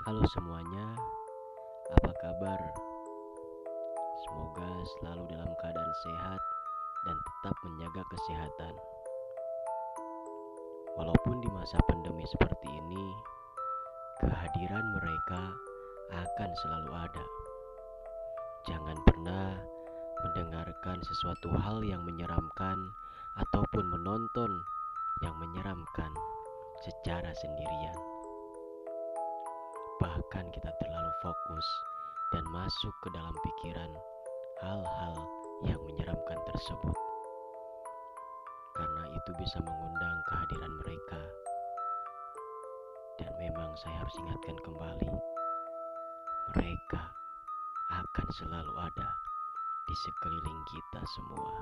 Halo semuanya, apa kabar? Semoga selalu dalam keadaan sehat dan tetap menjaga kesehatan. Walaupun di masa pandemi seperti ini, kehadiran mereka akan selalu ada. Jangan pernah mendengarkan sesuatu hal yang menyeramkan ataupun menonton yang menyeramkan secara sendirian. Bahkan kita terlalu fokus dan masuk ke dalam pikiran hal-hal yang menyeramkan tersebut. Karena itu bisa mengundang kehadiran mereka. Dan memang saya harus ingatkan kembali, mereka akan selalu ada di sekeliling kita semua.